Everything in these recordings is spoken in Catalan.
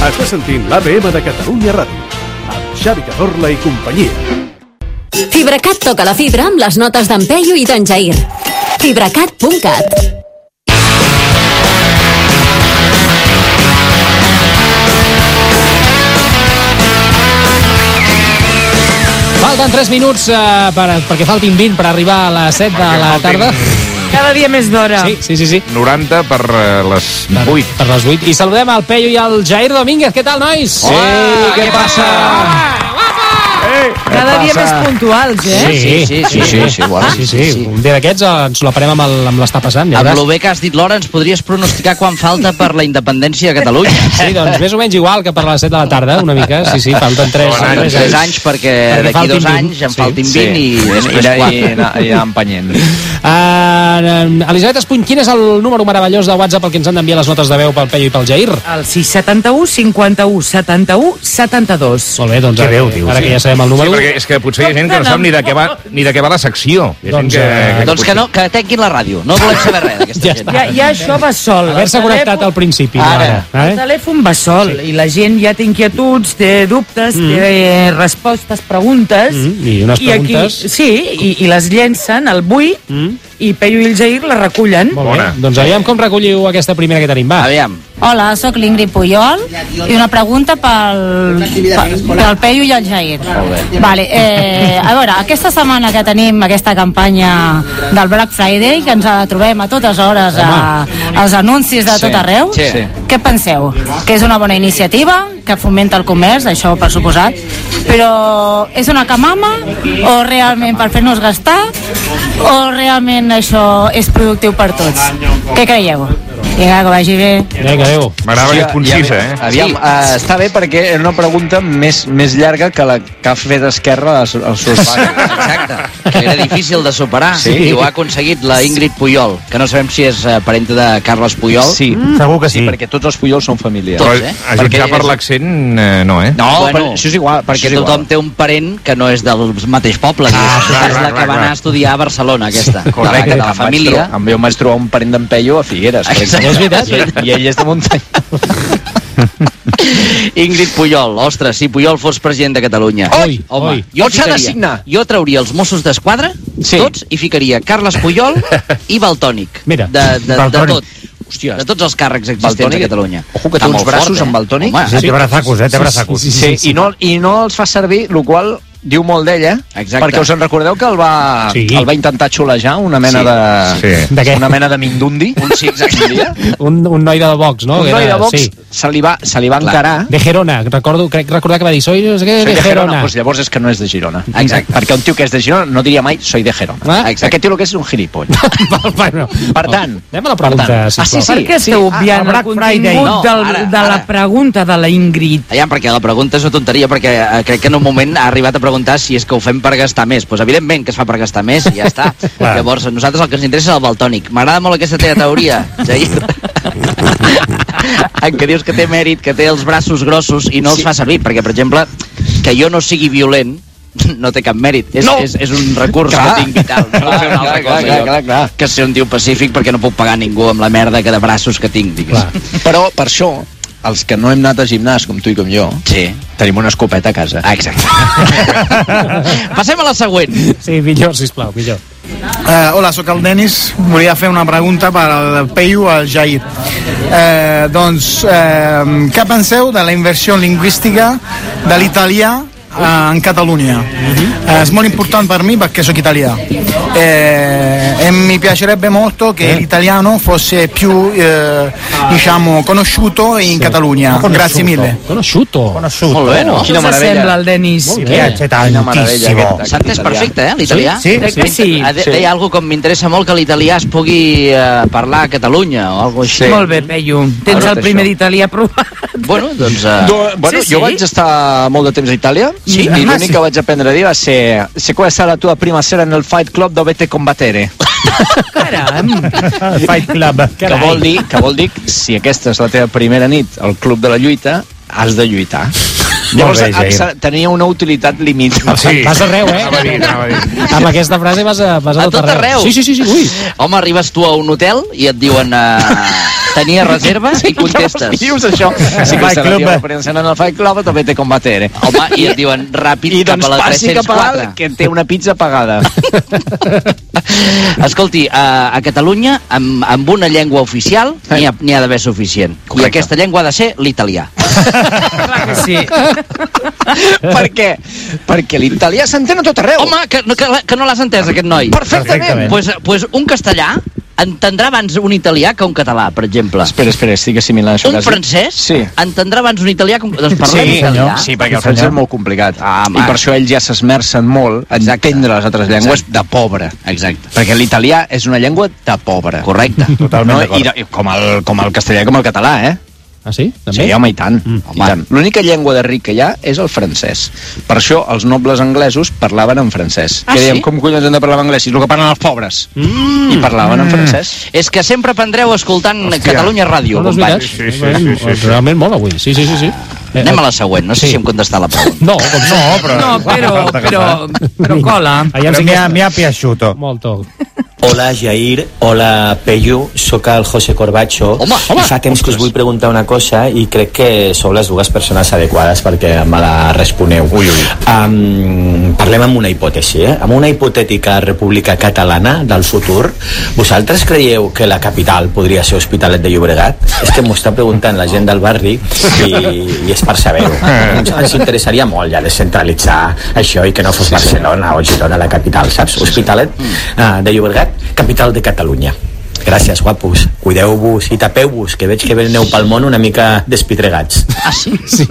Estàs sentint l'ABM de Catalunya Ràdio, amb Xavi Cazorla i companyia. Fibracat toca la fibra amb les notes d'en Peyu i d'en Jair. Fibracat.cat Falten 3 minuts eh, per, perquè faltin 20 per arribar a les 7 de la tarda. Cada dia més d'hora. Sí, sí, sí. sí. 90 per eh, les 8. Per les 8. I saludem al Peyu i al Jair Domínguez. Què tal, nois? Sí, què passa? Dia més puntuals, eh? Sí, Sí, sí, sí, sí, sí, bueno, sí, sí. sí, sí. Un dia d'aquests eh, ens la parem amb, el, amb l'està passant. Ja Amb lo bé que has dit, Laura, ens podries pronosticar quan falta per la independència de Catalunya. Sí, doncs més o menys igual que per les 7 de la tarda, una mica. Sí, sí, falten 3, Bon any, 3 3 anys, perquè Perquè d'aquí dos 20. anys en Sí. faltin Sí. 20 i després I, 4. i, i, i empenyent. Uh, Elisabet Espuny, quin és el número meravellós de WhatsApp al que ens han d'enviar les notes de veu pel Peyu i pel Jair? El 671 51 71 72. Molt bé, doncs ara, bé ho dius, ara sí. que ja sabem el Sí, número... perquè és que potser hi ha gent que no sap ni de què va, ni de què va la secció. Hi ha gent Doncs, que, eh, Doncs que no, que tanquin la ràdio. No volem saber res d'aquesta Ja gent. Ja, ja això va sol. Haver-se El connectat telèfon- al principi. Ara. ara El eh? telèfon va sol i la gent ja té inquietuds, té dubtes, té respostes, preguntes. Mm, i unes aquí, preguntes. sí, i, i les llencen al buit i Peyu i el Jair la recullen. Molt bé. Bona. Doncs aviam com recolliu aquesta primera que tenim. Va. Aviam. Hola, sóc l'Ingrid Puyol i una pregunta pel, pel, pel Peyu i el Jair. Vale, eh, a veure, aquesta setmana que tenim aquesta campanya del Black Friday, que ens la trobem a totes hores a, als anuncis de tot arreu, Sí. Sí. què penseu? Que és una bona iniciativa, que fomenta el comerç, això per suposat, però és una camama o realment per fer-nos gastar o realment això és productiu per tots? Què creieu? Vinga, que vagi bé. Vinga, adéu. M'agrada que és concisa, eh? Aviam, uh, està bé perquè és una pregunta més, més llarga que la que ha fet Esquerra als, als seus pares. Exacte. Que era difícil de superar Sí. i ho ha aconseguit la Ingrid Puyol, que no sabem si és eh, parenta de Carles Puyol. Sí, Segur que sí, sí. perquè tots els Pujols són família. Tots, eh? a jutjar Perquè per l'accent, eh, no, eh? No, Bueno, però això és igual. Perquè és tothom igual. té un parent que no és del mateix poble. Ah, és clar, és clar, la que clar, va anar clar. a estudiar a Barcelona, aquesta. de la, Correcte, de em la vaig família. trobar- Em, em vaig trobar un parent d'en Peyu a Figueres. per. És veritat. I ell és de muntanya. Ingrid Puyol, ostres, si Puyol fos president de Catalunya. Ui, home, ui. jo On s'ha de signar? Jo trauria els Mossos d'Esquadra, Sí. tots, i ficaria Carles Puyol i Baltònic. Mira, de, de, de, Valtònic. tot. Hòstia, de tots els càrrecs existents Valtònic, a Catalunya. Ojo, que té uns braços fort, eh? amb Valtònic. Home, Sí, té braçacos, eh? Té braçacos. sí, Sí, i, no, i no els fa servir, el qual diu molt d'ella, Exacte. perquè us en recordeu que el va, Sí. el va intentar xulejar una mena Sí. de... Sí. De què? Una mena de mindundi. Un sí, exacte. Un, un noi de Vox, no? un Que noi era- de Vox Sí. se li va, se li va Clar. encarar. De Gerona, recordo, crec recordar que va dir, soy no sé què, Soy de, Gerona. Pues llavors és que no és de Girona. Exacte. Perquè un tio que és de Girona no diria mai soy de Gerona. Ah, exacte. Aquest tio el que és un gilipoll. bueno, Per tant, anem a la pregunta, tant. sisplau. Ah, sí, sí. Per què esteu obviant el el Black Friday. contingut No, del, ara, de la ara. pregunta de la Ingrid? Aviam, perquè la pregunta és una tonteria, perquè eh, crec que en un moment ha arribat a preguntar si és que ho fem per gastar més. Doncs evidentment que es fa per gastar més i ja està. Clar. Llavors, a nosaltres el que ens interessa és el baltònic. M'agrada molt aquesta teva teoria, Jair. en què dius que té mèrit, que té els braços grossos i no els Sí. fa servir, perquè, per exemple, que jo no sigui violent no té cap mèrit. És, No. és, és un recurs Clar. que tinc vital. No Clar, fer una altra clar, cosa, clar, jo, clar, clar. Que ser un tio pacífic perquè no puc pagar ningú amb la merda que de braços que tinc, digues. Clar. Però per això, els que no hem anat a gimnàs, com tu i com jo, Sí. tenim una escopeta a casa. Ah, exacte. Passem a la següent. Sí, millor, sisplau, millor. Eh, hola, sóc el Denis. Volia fer una pregunta per al Peyu al Jair. Eh, doncs, eh, què penseu de la inversió lingüística de l'italià eh, in Catalunya? Eh, è molto importante per me perché sono italiano eh, e mi piacerebbe molto che l'italiano fosse più eh, diciamo conosciuto in Catalunya. Grazie mille. Conosciuto. Conosciuto. Molt bé, no? Quina Què us meravella. sembla el Denis? Molt Mi bé. piace Quina meravella tantissimo. S'ha entès italià. perfecte, eh, l'italià? Sí, sí. Ah, de- Sí. Deia algú com m'interessa molt que l'italià es pugui eh, parlar a Catalunya o alguna així. Molt bé, Peyu. Tens el primer d'italià aprovat. Bueno, doncs... Eh, Do, bueno, Sí, sí. jo vaig estar molt de temps a Itàlia Sí? i Ah, l'únic que vaig aprendre a dir va ser se questa è la tua prima sera nel Fight Club dovete combattere Caram. Fight Club. que vol, dir, que vol dir que si aquesta és la teva primera nit al Club de la Lluita has de lluitar Llavors bé, Jair. exa- tenia una utilitat limitada. Sí. Vas arreu, eh? Anava a dir, anava a dir. Amb aquesta frase vas a, vas a, A tot arreu. Sí, sí, sí, sí. Ui. Home, arribes tu a un hotel i et diuen uh, tenia reserva i contestes. Dius això? Sí, que Club, la eh? referència en el Fight Club també té combatere. Home, i et diuen ràpid I cap doncs a la passi cap a 304. dalt, que té una pizza pagada. Escolti, a, a Catalunya, amb, amb una llengua oficial, n'hi ha, ha d'haver suficient. Correcte. I aquesta llengua ha de ser l'italià. Clar que sí. per què? Perquè l'italià s'entén a tot arreu. Home, que, no- que, que no l'has entès, aquest noi. Perfectament. Perfectament. Pues, pues un castellà entendrà abans un italià que un català, per exemple. Espera, espera, estic assimilant això. Un que francès Sí. entendrà abans un italià que un... Doncs parlem Sí, italià. sí, perquè el francès és molt complicat. Ah. I per això ells ja s'esmercen molt a entendre les altres llengües de pobre. Exacte. Perquè l'italià és una llengua de pobre. Correcte. Totalment no? d'acord. I, com, el, com el castellà i com el català, eh? Ah, sí? També? Sí, home, i tant. Mm. Tant. L'única llengua de ric que hi ha és el francès. Per això els nobles anglesos parlaven en francès. Ah, que deien, sí? com collons hem de parlar en anglès? És el que parlen els pobres. Mm. I parlaven en francès. És que sempre aprendreu escoltant Hòstia. Catalunya Ràdio, No, no companys. Sí, sí, sí, sí, sí. Realment molt avui. Sí, sí, sí. sí. Eh, Anem a la següent, no sé Sí. si em contestar la pregunta. No, com no, però... No, però, però, però cola. Però si mi ha, mi ha piaciuto. Molto. Hola Jair, hola Peyu, sóc el José Corbacho Home, home. i fa temps que us vull preguntar una cosa i crec que sou les dues persones adequades perquè me la responeu. Ui, ui. Um, parlem amb una hipòtesi, eh? Amb una hipotètica república catalana del futur, vosaltres creieu que la capital podria ser Hospitalet de Llobregat? És que m'ho està preguntant la gent del barri i, i és per saber-ho. Ens, ens interessaria molt ja descentralitzar això i que no fos Barcelona o Girona la capital, saps? Hospitalet uh, de Llobregat, capital de Catalunya. Gràcies, guapos. Cuideu-vos i tapeu-vos, que veig que veneu pel món una mica despitregats. Ah, sí? Sí.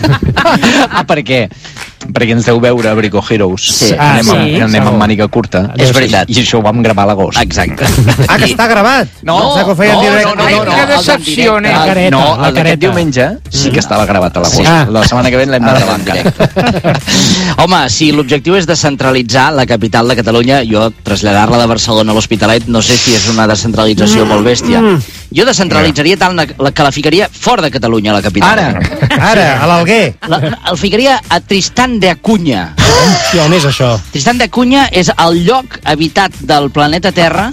ah, per què? Perquè ens deu veure a Brico Heroes. Sí. Ah, anem, sí. amb, anem Segur. amb màniga curta. És veritat. I això ho vam gravar a l'agost. Exacte. Ah, que està gravat? No, no, no, no, no, no. que decepció, El- eh? La careta, no, el d'aquest diumenge sí que estava gravat a l'agost. Sí. Sí. La setmana que ve l'hem de gravar en encara. directe. Home, si l'objectiu és descentralitzar la capital de Catalunya, jo traslladar-la de Barcelona a l'Hospitalet no sé si és una descentralització molt bèstia. Jo descentralitzaria tant la, la, que la ficaria fora de Catalunya, la capital. Ara, Ara, a l'Alguer. La, el ficaria a Tristan de Acuña. Hòstia, on és això? Tristan de Acuña és el lloc habitat del planeta Terra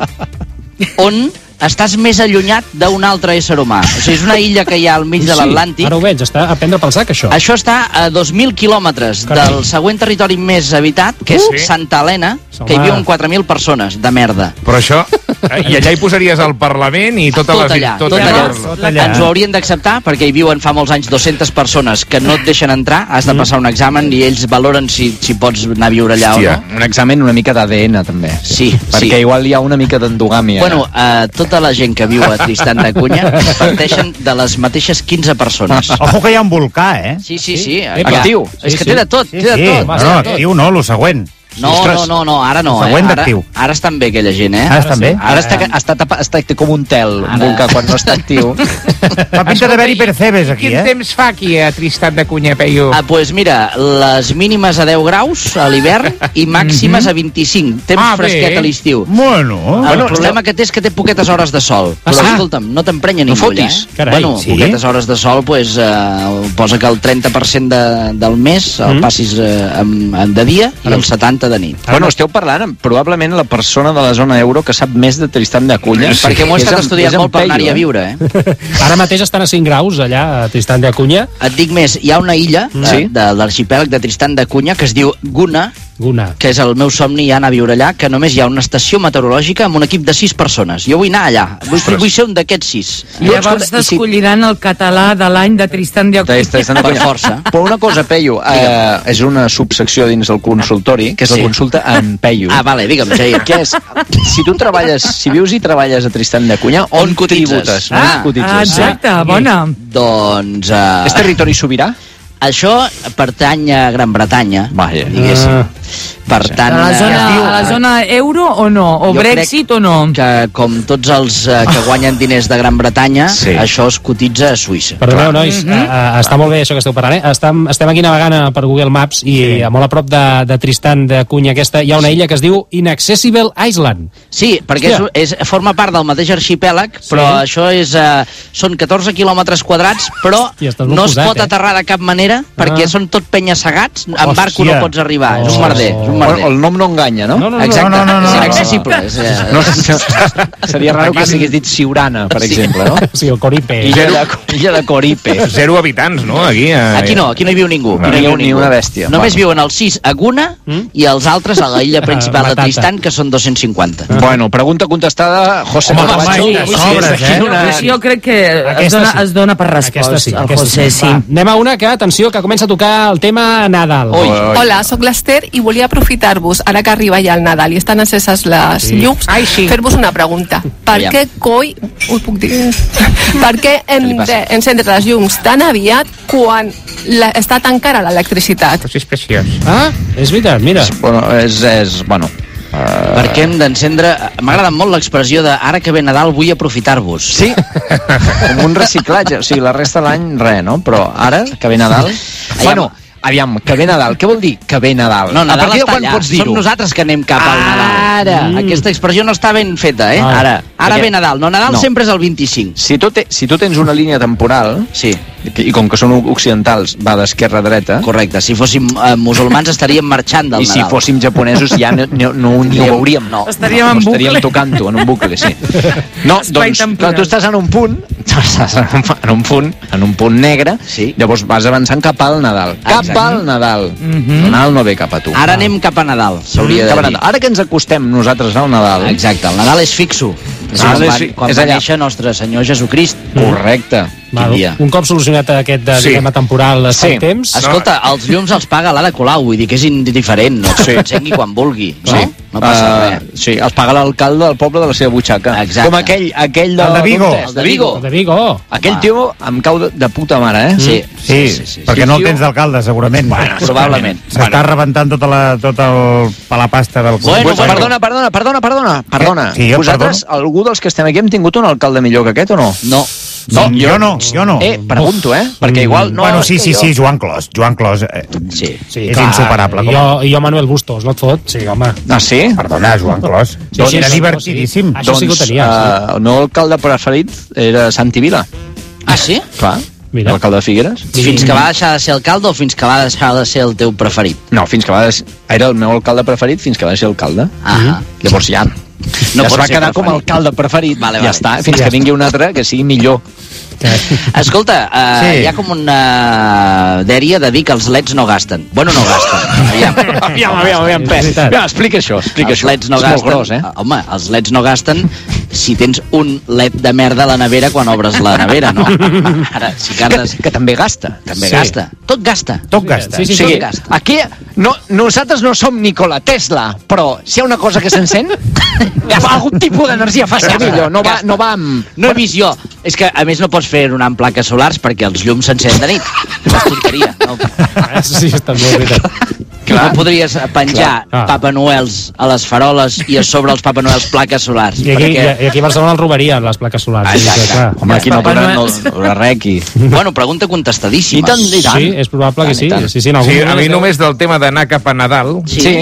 on estàs més allunyat d'un altre ésser humà. O sigui, és una illa que hi ha al mig de l'Atlàntic. Ara ho veig, està a prendre pel sac, això. Això està a 2.000 quilòmetres del següent territori més habitat, que és Uh! Santa Helena, que hi viuen 4.000 persones, de merda. Però això... eh, I allà hi posaries el Parlament i totes Tot les... allà, tot allà. allà. Tot allà. Ens ho haurien d'acceptar perquè hi viuen fa molts anys 200 persones que no et deixen entrar, has Mm. de passar un examen i ells valoren si, si pots anar a viure allà Hòstia. o no. un examen una mica d'ADN, també. Sí, Perquè sí. igual hi ha una mica d'endogàmia. Bueno, eh, tota la gent que viu a Tristan de Cunha parteixen de les mateixes 15 persones. Ojo que hi ha un volcà, eh? Sí, sí, sí. Epa. Actiu. Sí, És que sí. té de tot, Sí, té de sí. tot. No, té no, de tot. actiu no, lo següent. No, no, no, no, ara no, eh? Següent Ara, d'actiu. ara estan bé aquella gent, eh? Ara estan bé? Ara està, està, tapa, està com un tel, un Ara. volcà, quan no està actiu. Fa pinta d'haver-hi percebes aquí, Quin eh? temps fa aquí a Tristat de Cunha, Peyu? Ah, pues mira, les mínimes a 10 graus a l'hivern i màximes a 25. Temps Ah, bé. fresquet a l'estiu. Bueno, El Bueno, problema que té és que té poquetes hores de sol. Ah, Però, sí? escolta'm, no t'emprenya No ningú, fotis. allà, eh? Carai, bueno, sí? poquetes hores de sol, pues, eh, posa que el 30% de, del mes el passis eh, en, en de dia i el 70 de nit. Bueno, esteu parlant amb probablement la persona de la zona euro que sap més de Tristan de Culla. Sí. Perquè m'ho he estat estudiant molt per anar-hi a viure, eh? Ara mateix estan a 5 graus, allà, a Tristan de Acuña. Et dic més, hi ha una illa Sí? sí? de l'arxipèlag de Tristan de Cunha que es diu Guna, Guna. que és el meu somni anar a viure allà, que només hi ha una estació meteorològica amb un equip de 6 persones. Jo vull anar allà, vull, vull ser un d'aquests 6. I llavors t'escolliran el català de l'any de Tristan de Tristan Per força. Però una cosa, Peyu, eh, és una subsecció dins del consultori, que és Sí. la consulta en Peyu. Ah, vale, digue'm, Jair. que és, si tu treballes, si vius i treballes a Tristan de Cunya, on, On cotitzes? tributes? Ah, on cotitzes? Ah, exacte, bona. Doncs... Uh, És territori sobirà? Això pertany a Gran Bretanya, Vaja. diguéssim. Ah. Per tant... A la zona, eh, a la zona euro o no? O Brexit o no? que com tots els eh, que guanyen diners de Gran Bretanya, Sí. això es cotitza a Suïssa. Perdoneu, nois, uh, uh, està molt bé això que esteu parlant, eh? Estem, estem aquí navegant eh, per Google Maps i sí. molt a prop de, de Tristan de Cunya aquesta hi ha una illa que es diu Inaccessible Island. Sí, perquè és, Hòstia. és, forma part del mateix arxipèlag, però Sí. això és, eh, són 14 quilòmetres quadrats, però Hòstia, no es posat, pot eh? aterrar de cap manera, perquè Ah. són tot penya-segats, en barco no pots arribar, és un Oh. Merder, és un merder. El, nom no enganya, no? No, no, no. Exacte, no, no, no, és no, no. inaccessible. És, eh, No, seria raro que s'hagués dit Siurana, per Sí. exemple, no? Sí, el Coripe. Illa de, illa de Coripe. Zero habitants, no? Aquí, eh, Aquí no, aquí no hi viu ningú. Aquí no hi Ni- viu ni una bèstia. Només Bueno. viuen els sis a Guna i els altres a la illa principal de. Tristan, que són 250. Bueno, pregunta contestada, José Home, Corbacho. home, sobres, eh? Jo crec que es dona, es dona per respost, Aquesta sí, el José, sí. Va, anem a una que, atenció, que comença a tocar el tema Nadal. Ui. Hola, sóc l'Ester i volia aprofitar-vos, ara que arriba ja el Nadal i estan enceses les Sí. llums, Ai, sí. fer-vos una pregunta. Per Aviam. què coi... Ui, puc dir? per què hem d'encendre les llums tan aviat quan la, està tan cara l'electricitat? Pues és preciós. Ah, és veritat, mira. Bueno, és, és, bueno, uh, Perquè hem d'encendre... M'agrada molt l'expressió de ara que ve Nadal vull aprofitar-vos. Sí, com un reciclatge. O sigui, la resta de l'any, res, no? Però ara, que ve Nadal... Bueno, aviam, que ve Nadal. Què vol dir que ve Nadal? No, a Nadal partir de està quan allà. pots dir-ho? Som nosaltres que anem cap al Nadal. Ara. Mm. Aquesta expressió no està ben feta, eh? Ah. Ara, ara Perquè- ve Nadal. No, Nadal No. sempre és el 25. Si tu, te, si tu tens una línia temporal, Sí, i com que són occidentals, va d'esquerra a dreta, correcte. Si fóssim eh, musulmans estaríem marxant del i si Nadal. fóssim japonesos ja no, no, no, ni ho veuríem. No, Estaríem no, en estaríem bucle. tocant-ho, en un bucle, sí. No, Espai doncs, temporal. clar, tu estàs en un punt, estàs en un, en un punt, en un punt negre, Sí. llavors vas avançant cap al Nadal. Cap Exacte. al Nadal. Mhm. El Nadal no ve cap a tu. Ara anem cap a Nadal, s'hauria Cap a de dir. Ara que ens acostem nosaltres al Nadal, Exacte, el Nadal és fixo. És Ah, quan, és quan és va allà. néixer nostre Senyor Jesucrist. correcte. Val, dia. un cop solucionat aquest de, Sí. diguem temporal espai Sí. temps, Escolta, els llums els paga l'Ada Colau, vull dir que és indiferent, no? que Sí. s'encengui quan vulgui, no? Sí. No passa Uh, res. Sí, els paga l'alcalde del poble de la seva butxaca. Exacte. Com aquell, aquell de... El de Vigo. El de Vigo. el de Vigo. Aquell tio em cau de, de puta mare, eh? Sí, Sí, sí, sí, perquè sí, no el tio. tens d'alcalde, segurament. Bueno, probablement. S'està rebentant tota la, tot el, la pasta del... Bueno, bueno. Perdona, perdona, perdona, perdona, perdona. Sí, Vosaltres, algú dels que estem aquí, hem tingut un alcalde millor que aquest o no? No. No, jo no, jo no. Eh, pregunto, eh? Perquè igual no... bueno, sí, sí, jo- sí, Joan Clos. Joan Clos eh, Sí. Sí, és insuperable. I Com... jo, jo Manuel Bustos, no et fot? Sí, home. Ah, sí? Perdona, Joan Clos. Sí, sí, era sí, divertidíssim. sí. Això sí que ho doncs, tenia, eh, el meu alcalde preferit era Santi Vila. Ah, sí? Clar, Mira. l'alcalde de Figueres. Fins que va deixar de ser alcalde o fins que va deixar de ser el teu preferit? No, fins que va... Des... Era el meu alcalde preferit fins que va ser alcalde. Ah, Llavors ja... No ja es va quedar com a preferit. alcalde preferit. Vale, ja vale. està, fins Ja que vingui un altre que sigui millor. Escolta, uh, Sí. hi ha com una dèria de dir que els leds no gasten. Bueno, no gasten. Aviam. aviam, aviam, aviam. Aviam, explica això, explica els això. leds no és gasten. gros, eh? Home, els leds no gasten si tens un led de merda a la nevera quan obres la nevera, no? Ara, si Que, cardes... que també gasta. També Sí. gasta. Tot gasta. Tot gasta. Sí, sí, o sigui, tot gasta. aquí no, nosaltres no som Nikola Tesla, però si hi ha una cosa que s'encén, algun tipus d'energia fa servir no va, no va amb... No he vist jo. És que, a més, no pots fer una amb plaques solars perquè els llums s'encenen de nit. És tonteria. No, Ah, Sí, està molt veritat. no podries penjar Clar. Papa Noels a les faroles i a sobre els Papa Noels plaques solars. I aquí, perquè... i aquí a Barcelona el robarien, les plaques solars. Exacte. Sí, clar. Home, aquí no podrà no, no res aquí. Bueno, pregunta contestadíssima. I tant, i tant. Sí, és probable que Tant i sí. Sí, sí, en algun Sí, moment a mi només del tema d'anar cap a Nadal... Sí. Sí.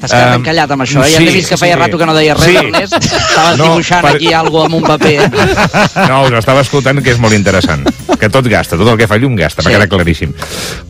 T'has quedat Um, encallat amb això, eh? Ja sí, t'he vist que sí, feia sí. rato que no deies res, Sí. Ernest. Estaves No, dibuixant per- aquí alguna amb un paper. No, us estava escoltant, que és molt interessant. Que tot gasta, tot el que fa llum gasta, Sí. m'ha quedat claríssim.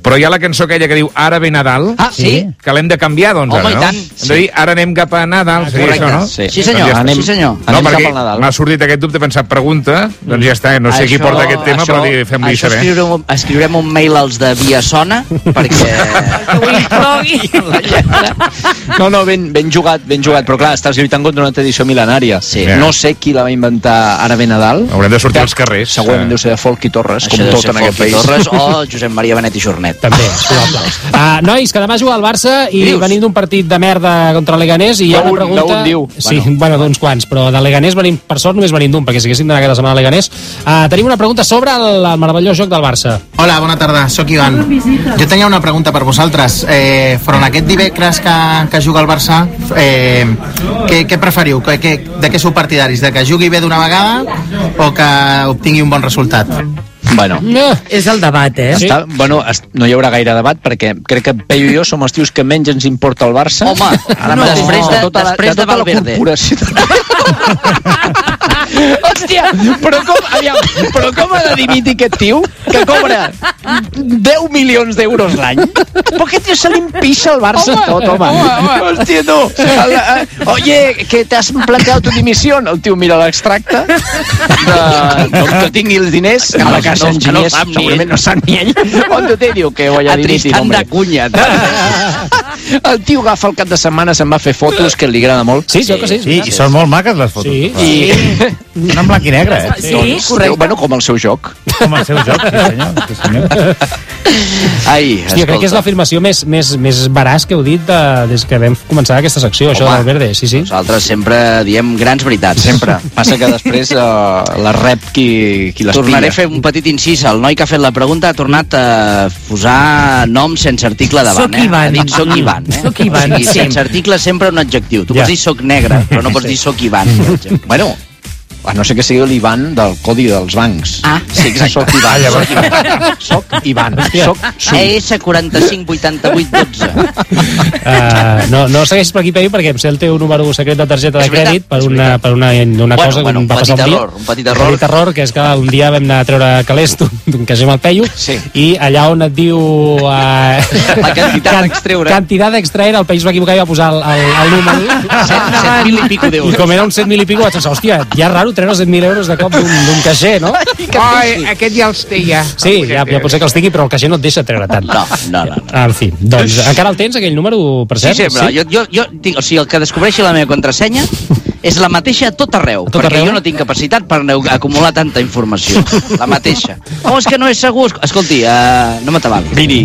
Però hi ha la cançó aquella que diu Ara ve Nadal, Ah, sí? que l'hem de canviar, doncs, Home, ara, i no? tant. Hem de dir, ara anem cap a Nadal, seria correcte. això, no? Sí. Sí, senyor, Doncs ja està. sí, senyor. No, Anem cap perquè al Nadal. m'ha sortit aquest dubte, he pensat, pregunta, doncs ja està, no sé qui Això- porta aquest tema, això- però fem-li això saber. Escriurem, escriurem un mail als de Via Sona, perquè... Que ho inclogui. No, no, ben, ben jugat, ben jugat, però clar, estàs lluitant contra una tradició mil·lenària. Sí. No sé qui la va inventar ara ben Nadal. Haurem de sortir als carrers. Segurament Eh. deu ser de Folk i Torres, Això com tot en aquest país. Torres o Josep Maria Benet i Jornet. També, és probable. Uh, nois, que demà juga el Barça i Dius? venim d'un partit de merda contra el Leganés i hi ha una pregunta... d'un, diu. Sí, bueno, bueno d'uns quants, però de Leganés venim, per sort només venim d'un, perquè si haguéssim d'anar cada setmana a Leganés. Uh, tenim una pregunta sobre el, el meravellós joc del Barça. Hola, bona tarda, sóc Ivan. Jo tenia una pregunta per vosaltres. Eh, front a aquest dimecres que, que juga el Barça, eh, què, què preferiu? Que, que, de què sou partidaris? De que jugui bé d'una vegada o que obtingui un bon resultat? Bueno, No. És el debat, eh? Sí? Està, bueno, es- no hi haurà gaire debat perquè crec que Peyu i jo som els tios que menys ens importa el Barça. Home, ara no. Després de- tota la, després de de tota la Valverde. corporació. Hòstia, però com, aviam, però com ha de dimitir aquest tio que cobra 10 milions d'euros l'any? Però aquest tio se li empixa el Barça Home, tot, home. home, home. Hòstia, tu. El, eh, oye, que t'has planteado tu dimisión? El tio mira l'extracte de, com que tingui els diners a la casa no, que no enginyers, sap ni segurament ell. no sap ni ell. On te diu que voy a A dimitir, Tristan hombre? de Cunya. El tio agafa el cap de setmana, se'n va fer fotos, que li agrada molt. Sí, jo que sí. Sí, i són molt maques les fotos. Sí. I... Són en blanc i negre, eh? Sí, Doncs, correcte. Bueno, com el seu joc. Com el seu joc, sí senyor. Sí, senyor. Ai, Hòstia, crec que és l'afirmació més, més, més veraç que heu dit de, des que vam començar aquesta secció, això Home. del Verde, sí, sí. Nosaltres sempre diem grans veritats. Sempre. Passa que després uh, la rep qui, qui les Tornaré a fer un petit incís. El noi que ha fet la pregunta ha tornat a posar nom sense article davant. Soc eh? Ivan. Ha dit soc Ivan. Eh? Soc Ivan, o sigui, sí. Sense article sempre un adjectiu. Tu Ja. pots dir soc negre, però no pots dir soc Ivan. per exemple. Bueno, a no ser que sigui l'Ivan del codi dels bancs. Ah, sí, exacte. Soc Ivan. Soc Ivan. Soc Ivan. Soc Su. ES 45 88 12. Uh, no, no segueixis per aquí, Peyu, perquè em sé el teu número secret de targeta de crèdit per una, per una, una Bueno, cosa bueno, que un em va petit passar un dia. error, un petit error. Un petit error, que és que un dia vam anar a treure calés d'un caixer amb el Peyu Sí. i allà on et diu... Uh, La quantitat a extreure. Quantitat a extraer, el Peyu es va equivocar i va posar el, el, el número. 7.000 i pico I d'euros. com era un 7.000 i pico vaig pensar, hòstia, ja és raro treure 7.000 euros de cop d'un d'un caixer, no? Ai, aquest ja els té, ja. Sí, ja, ja pot ser que els tingui, però el caixer no et deixa treure tant. No, no, no. no. En fi, doncs encara el tens, aquell número, per Sí, cert? sempre. Jo, jo, jo, dic, o sigui, el que descobreixi la meva contrasenya és la mateixa a tot arreu, tot perquè arreu? jo no tinc capacitat per acumular tanta informació. La mateixa. Oh, és que no és segur. Escolti, uh, no m'atabalis. Miri,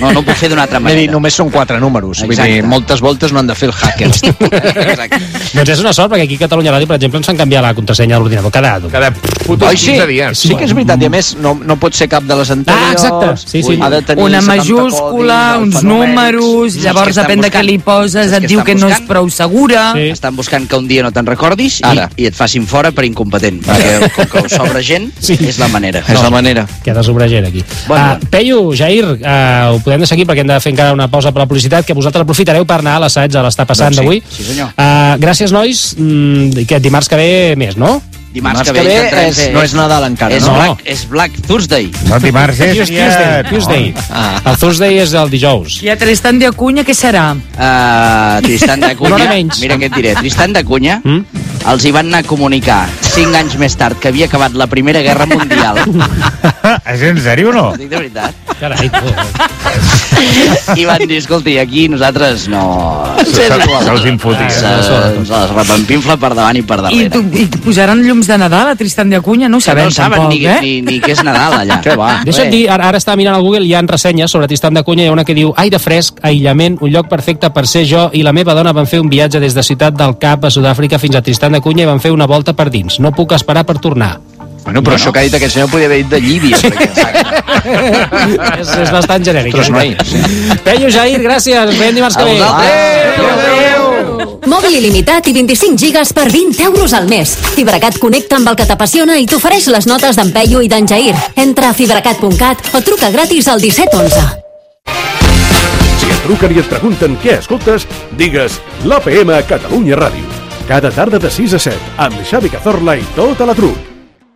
No, no ho puc fer d'una altra manera. només són quatre números. Vull dir, moltes voltes no han de fer el hacker. Exacte. Doncs és una sort, perquè aquí a Catalunya Ràdio, per exemple, ens han canviat la contrasenya de l'ordinador cada. Cada putos Oi, sí? 15 dies. Sí que és veritat, i a més no, no pot ser cap de les anteriors. Ah, exacte. Sí, sí. Ha de tenir Una 70 majúscula, codis uns números, llavors depèn de què li poses, et diu que no és prou segura. Sí. Estan buscant que un dia no te'n recordis i, Ara. i et facin fora per incompetent, perquè com que us sobra gent, Sí. és la manera. És la manera. Queda sobre gent aquí. Bueno. Uh, Peyu, Jair, uh, ho podem deixar aquí perquè hem de fer encara una pausa per la publicitat que vosaltres aprofitareu per anar a l'assaig de l'Està passant Doncs sí, d'avui. sí, senyor. Uh, gràcies, nois. Mm, que dimarts que ve més, no? Dimarts, Dimarts que ve intentarem és- no és Nadal encara, és no? Black, és Black Thursday. No, dimarts és Tuesday, dia... Tuesday. Ah. El Thursday és el dijous. I a Tristan de Acunya, què serà? Uh, Tristan de menys. mira què et diré, Tristan de Cunha Mm? els hi van anar a comunicar cinc anys més tard que havia acabat la Primera Guerra Mundial. És en sèrio o no? Dic de veritat. Carai. I van dir, escolti, aquí nosaltres no... Se- se'ls infotia. Se, se les repampinfla per davant i per I, darrere. tu, I posaran llums de Nadal a Tristan de Acunya? No ho Que sabem, no saben tampoc, ni, eh? ni, ni què és Nadal allà. Què va? Deixa'm dir, ara, ara està mirant al Google, hi ha ressenyes sobre Tristan de Cunha, hi ha una que diu aire fresc, aïllament, un lloc perfecte per ser jo i la meva dona van fer un viatge des de Ciutat del Cap a Sud-àfrica fins a Tristan de Cunha i van fer una volta per dins. No puc esperar per tornar. Bueno, però això que ha dit aquest senyor podria haver dit de Llívia. perquè... és, és bastant genèric. Ostres, noi, sí. Peyu, Jair, gràcies. Veiem dimarts que ve. vosaltres. Mòbil il·limitat i 25 gigas per 20 euros al mes. Fibracat connecta amb el que t'apassiona i t'ofereix les notes d'en Peyu i d'en Jair. Entra a fibracat.cat o truca gratis al 1711. Si et truquen i et pregunten què escoltes, digues l'APM Catalunya Ràdio. Cada tarda de 6 a 7, amb Xavi Cazorla i tota la truc.